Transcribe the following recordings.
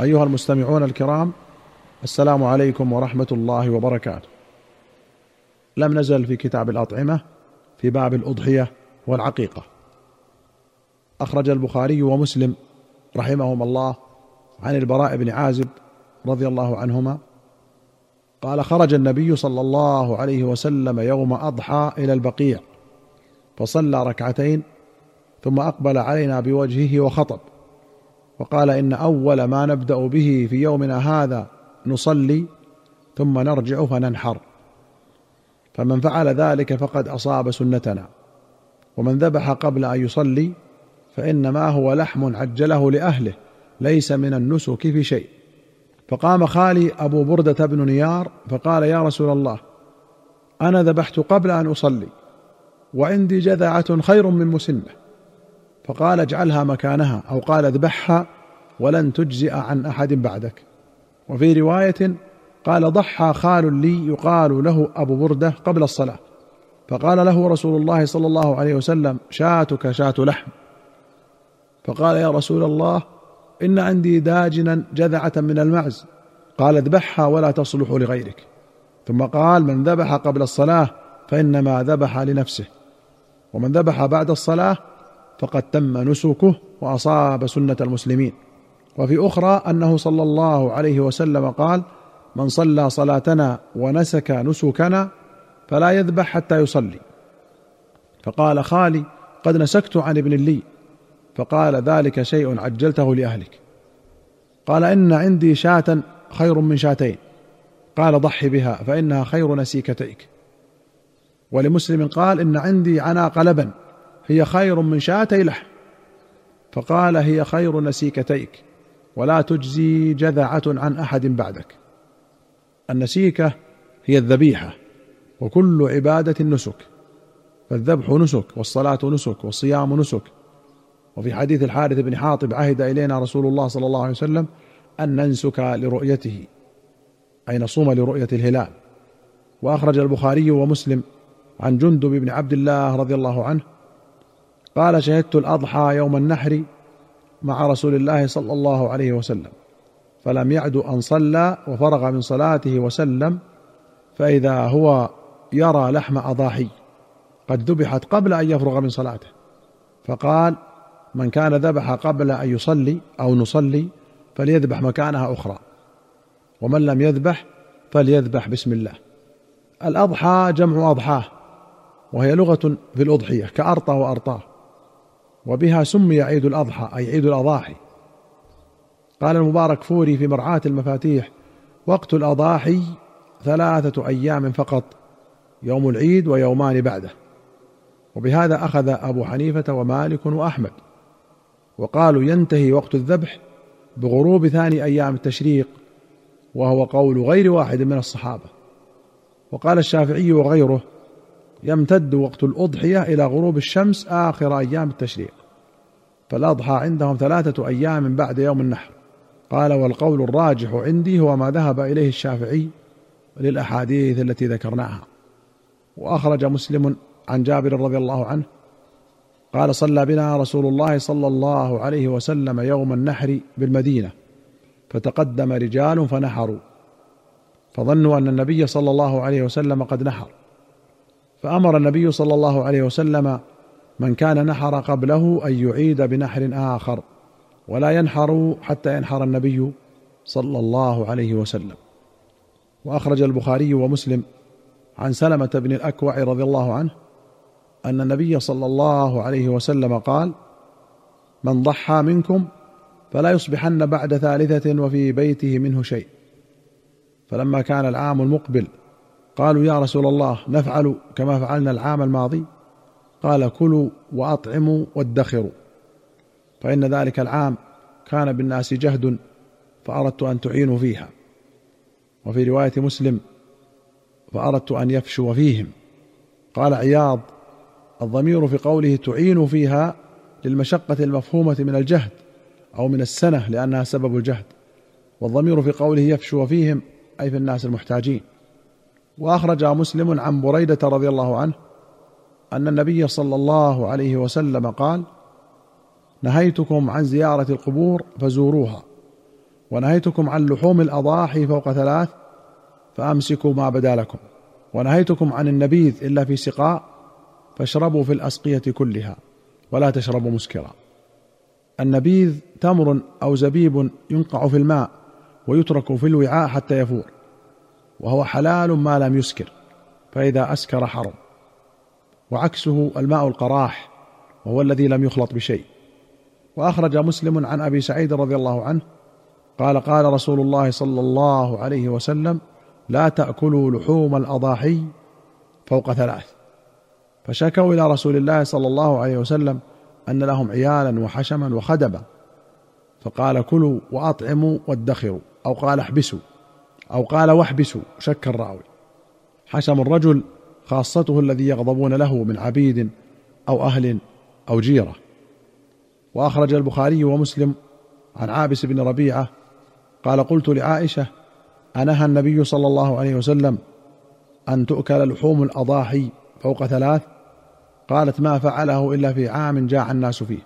أيها المستمعون الكرام السلام عليكم ورحمة الله وبركاته. لم نزل في كتاب الأطعمة في باب الأضحية والعقيقة. أخرج البخاري ومسلم رحمهما الله عن البراء بن عازب رضي الله عنهما. قال خرج النبي صلى الله عليه وسلم يوم أضحى إلى البقيع فصلى ركعتين ثم أقبل علينا بوجهه وخطب. وقال إن أول ما نبدأ به في يومنا هذا نصلي ثم نرجع فننحر. فمن فعل ذلك فقد أصاب سنتنا. ومن ذبح قبل أن يصلي فإنما هو لحم عجله لأهله ليس من النسك في شيء. فقام خالي أبو بردة بن نيار فقال يا رسول الله أنا ذبحت قبل أن أصلي وعندي جذعة خير من مسنة. فقال اجعلها مكانها أو قال اذبحها ولن تجزئ عن أحد بعدك. وفي رواية قال ضحى خال لي يقال له أبو بردة قبل الصلاة. فقال له رسول الله صلى الله عليه وسلم شاتك شات لحم. فقال يا رسول الله إن عندي داجنا جذعة من المعز. قال اذبحها ولا تصلح لغيرك. ثم قال من ذبح قبل الصلاة فإنما ذبح لنفسه. ومن ذبح بعد الصلاة فقد تم نسكه وأصاب سنة المسلمين. وفي أخرى أنه صلى الله عليه وسلم قال من صلى صلاتنا ونسك نسكنا فلا يذبح حتى يصلي. فقال خالي قد نسكت عن ابن لي. فقال ذلك شيء عجلته لأهلك. قال إن عندي شاة خير من شاتين. قال ضح بها فإنها خير نسيكتيك. ولمسلم قال إن عندي عناق لبن هي خير من شاتي لحم. فقال هي خير نسيكتيك ولا تجزي جذعة عن أحد بعدك. النسيكة هي الذبيحة وكل عبادة نسك. فالذبح نسك والصلاة نسك والصيام نسك. وفي حديث الحارث بن حاطب عهد إلينا رسول الله صلى الله عليه وسلم أن ننسك لرؤيته أي نصوم لرؤية الهلال. وأخرج البخاري ومسلم عن جندب بن عبد الله رضي الله عنه قال شهدت الأضحى يوم النحر مع رسول الله صلى الله عليه وسلم فلم يعد أن صلى وفرغ من صلاته وسلم فإذا هو يرى لحم أضاحي قد ذبحت قبل أن يفرغ من صلاته فقال من كان ذبح قبل أن يصلي أو نصلي فليذبح مكانها أخرى ومن لم يذبح فليذبح بسم الله. الأضحى جمع أضحاه وهي لغة في الأضحية كارطى وأرطاه. وبها سمي عيد الأضحى أي عيد الأضاحي. قال المبارك فوري في مرعاة المفاتيح وقت الأضاحي ثلاثة أيام فقط يوم العيد ويومان بعده. وبهذا أخذ أبو حنيفة ومالك وأحمد. وقالوا ينتهي وقت الذبح بغروب ثاني أيام التشريق وهو قول غير واحد من الصحابة. وقال الشافعي وغيره يمتد وقت الأضحية إلى غروب الشمس آخر أيام التشريق. فالأضحى عندهم ثلاثة أيام بعد يوم النحر. قال والقول الراجح عندي هو ما ذهب إليه الشافعي للأحاديث التي ذكرناها. وأخرج مسلم عن جابر رضي الله عنه قال صلى بنا رسول الله صلى الله عليه وسلم يوم النحر بالمدينة فتقدم رجال فنحروا. فظنوا أن النبي صلى الله عليه وسلم قد نحر. فأمر النبي صلى الله عليه وسلم من كان نحر قبله أن يعيد بنحر آخر ولا ينحر حتى ينحر النبي صلى الله عليه وسلم. وأخرج البخاري ومسلم عن سلمة بن الأكوع رضي الله عنه أن النبي صلى الله عليه وسلم قال من ضحى منكم فلا يصبحن بعد ثالثة وفي بيته منه شيء. فلما كان العام المقبل قالوا يا رسول الله نفعل كما فعلنا العام الماضي؟ قال كلوا وأطعموا وادخروا. فإن ذلك العام كان بالناس جهد فأردت أن تعينوا فيها. وفي رواية مسلم فأردت أن يفشو فيهم. قال عياض الضمير في قوله تعين فيها للمشقة المفهومة من الجهد أو من السنة لأنها سبب الجهد. والضمير في قوله يفشو فيهم أي في الناس المحتاجين. وأخرج مسلم عن بريدة رضي الله عنه أن النبي صلى الله عليه وسلم قال نهيتكم عن زيارة القبور فزوروها ونهيتكم عن لحوم الأضاحي فوق ثلاث فأمسكوا ما بدا لكم ونهيتكم عن النبيذ إلا في سقاء فاشربوا في الأسقية كلها ولا تشربوا مسكرا. النبيذ تمر أو زبيب ينقع في الماء ويترك في الوعاء حتى يفور وهو حلال ما لم يسكر فإذا أسكر حرم. وعكسه الماء القراح وهو الذي لم يخلط بشيء. وأخرج مسلم عن أبي سعيد رضي الله عنه قال قال رسول الله صلى الله عليه وسلم لا تأكلوا لحوم الأضاحي فوق ثلاث فشكوا إلى رسول الله صلى الله عليه وسلم أن لهم عيالا وحشما وخدما. فقال كلوا وأطعموا وادخروا أو قال احبسوا أو قال واحبسوا شك الراوي. حشم الرجل خاصته الذي يغضبون له من عبيد أو أهل أو جيرة. وأخرج البخاري ومسلم عن عابس بن ربيعة قال قلت لعائشة أنهى النبي صلى الله عليه وسلم أن تؤكل لحوم الأضاحي فوق ثلاث؟ قالت ما فعله إلا في عام جاع الناس فيه.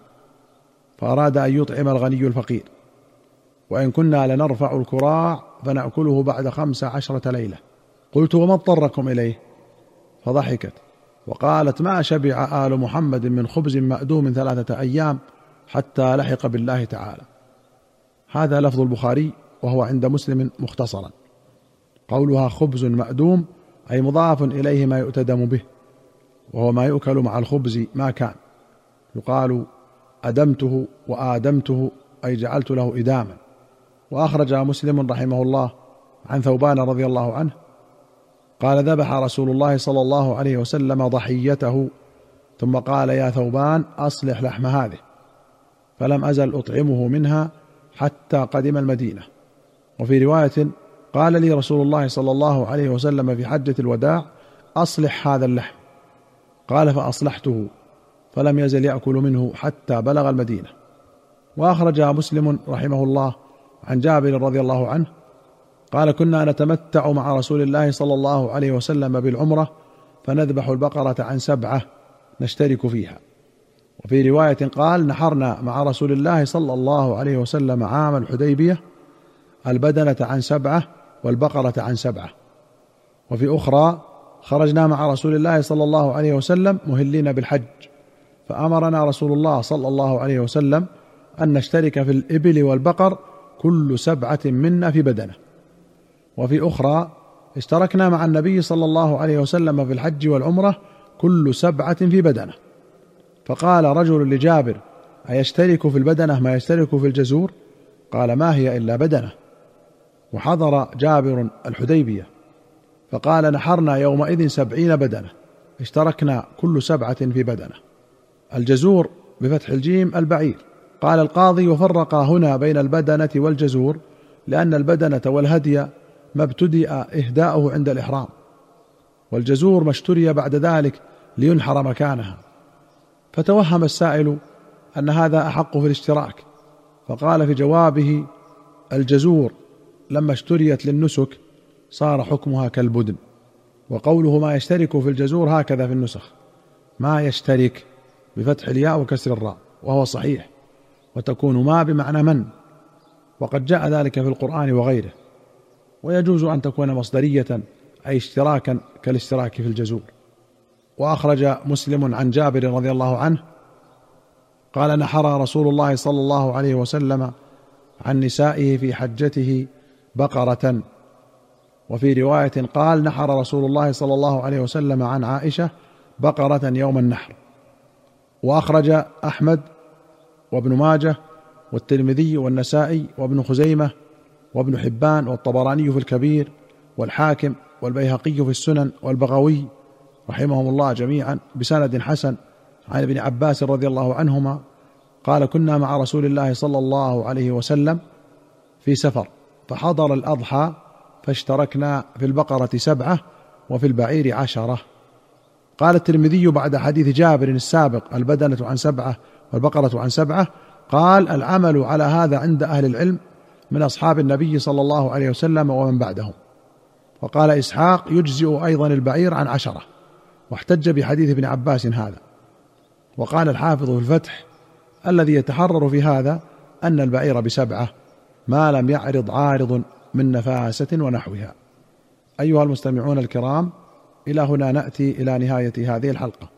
فأراد أن يطعم الغني الفقير. وإن كنا لنرفع الكراع فنأكله بعد خمس عشرة ليلة. قلت وما اضطركم إليه؟ فضحكت. وقالت ما شبع آل محمد من خبز مأدوم ثلاثة أيام حتى لحق بالله تعالى. هذا لفظ البخاري وهو عند مسلم مختصرا. قولها خبز مأدوم أي مضاف إليه ما يؤتدم به وهو ما يؤكل مع الخبز ما كان. يقال أدمته وآدمته أي جعلت له إداما. وأخرج مسلم رحمه الله عن ثوبان رضي الله عنه. قال ذبح رسول الله صلى الله عليه وسلم ضحيته ثم قال يا ثوبان أصلح لحم هذه. فلم أزل أطعمه منها حتى قدم المدينة. وفي رواية قال لي رسول الله صلى الله عليه وسلم في حجة الوداع أصلح هذا اللحم. قال فأصلحته فلم يزل يأكل منه حتى بلغ المدينة. وأخرج مسلم رحمه الله عن جابر رضي الله عنه قال كنا نتمتع مع رسول الله صلى الله عليه وسلم بالعمرة فنذبح البقرة عن سبعة نشترك فيها. وفي رواية قال نحرنا مع رسول الله صلى الله عليه وسلم عام الحديبية البدنة عن سبعة والبقرة عن سبعة. وفي أخرى خرجنا مع رسول الله صلى الله عليه وسلم مهلين بالحج فأمرنا رسول الله صلى الله عليه وسلم أن نشترك في الإبل والبقر كل سبعة منا في بدنه. وفي أخرى اشتركنا مع النبي صلى الله عليه وسلم في الحج والعمرة كل سبعة في بدنه. فقال رجل لجابر أيشترك في البدنة ما يشترك في الجزور؟ قال ما هي إلا بدنة. وحضر جابر الحديبية فقال نحرنا يومئذ سبعين بدنة. اشتركنا كل سبعة في بدنة. الجزور بفتح الجيم البعير. قال القاضي وفرق هنا بين البدنة والجزور لأن البدنة والهدي ما ابتدأ إهداؤه عند الإحرام والجزور ما اشتري بعد ذلك لينحر مكانها. فتوهم السائل أن هذا أحق في الاشتراك فقال في جوابه الجزور لما اشتريت للنسك صار حكمها كالبدن وقوله ما يشترك في الجزور هكذا في النسخ ما يشترك بفتح الياء وكسر الراء وهو صحيح. وتكون ما بمعنى من. وقد جاء ذلك في القرآن وغيره. ويجوز أن تكون مصدرية أي اشتراكا كالاشتراك في الجزور. وأخرج مسلم عن جابر رضي الله عنه قال نحر رسول الله صلى الله عليه وسلم عن نسائه في حجته بقرة. وفي رواية قال نحر رسول الله صلى الله عليه وسلم عن عائشة بقرة يوم النحر. وأخرج أحمد وابن ماجه والترمذي والنسائي وابن خزيمة وابن حبان والطبراني في الكبير والحاكم والبيهقي في السنن والبغوي رحمهم الله جميعا بسند حسن عن ابن عباس رضي الله عنهما قال كنا مع رسول الله صلى الله عليه وسلم في سفر فحضر الأضحى فاشتركنا في البقرة سبعة وفي البعير عشرة. قال الترمذي بعد حديث جابر السابق البدنة عن سبعة والبقرة عن سبعة قال العمل على هذا عند أهل العلم من أصحاب النبي صلى الله عليه وسلم ومن بعدهم. وقال إسحاق يجزئ أيضا البعير عن عشرة واحتج بحديث ابن عباس هذا. وقال الحافظ في الفتح الذي يتحرر في هذا أن البعير بسبعة ما لم يعرض عارض من نفاسة ونحوها. أيها المستمعون الكرام إلى هنا نأتي إلى نهاية هذه الحلقة.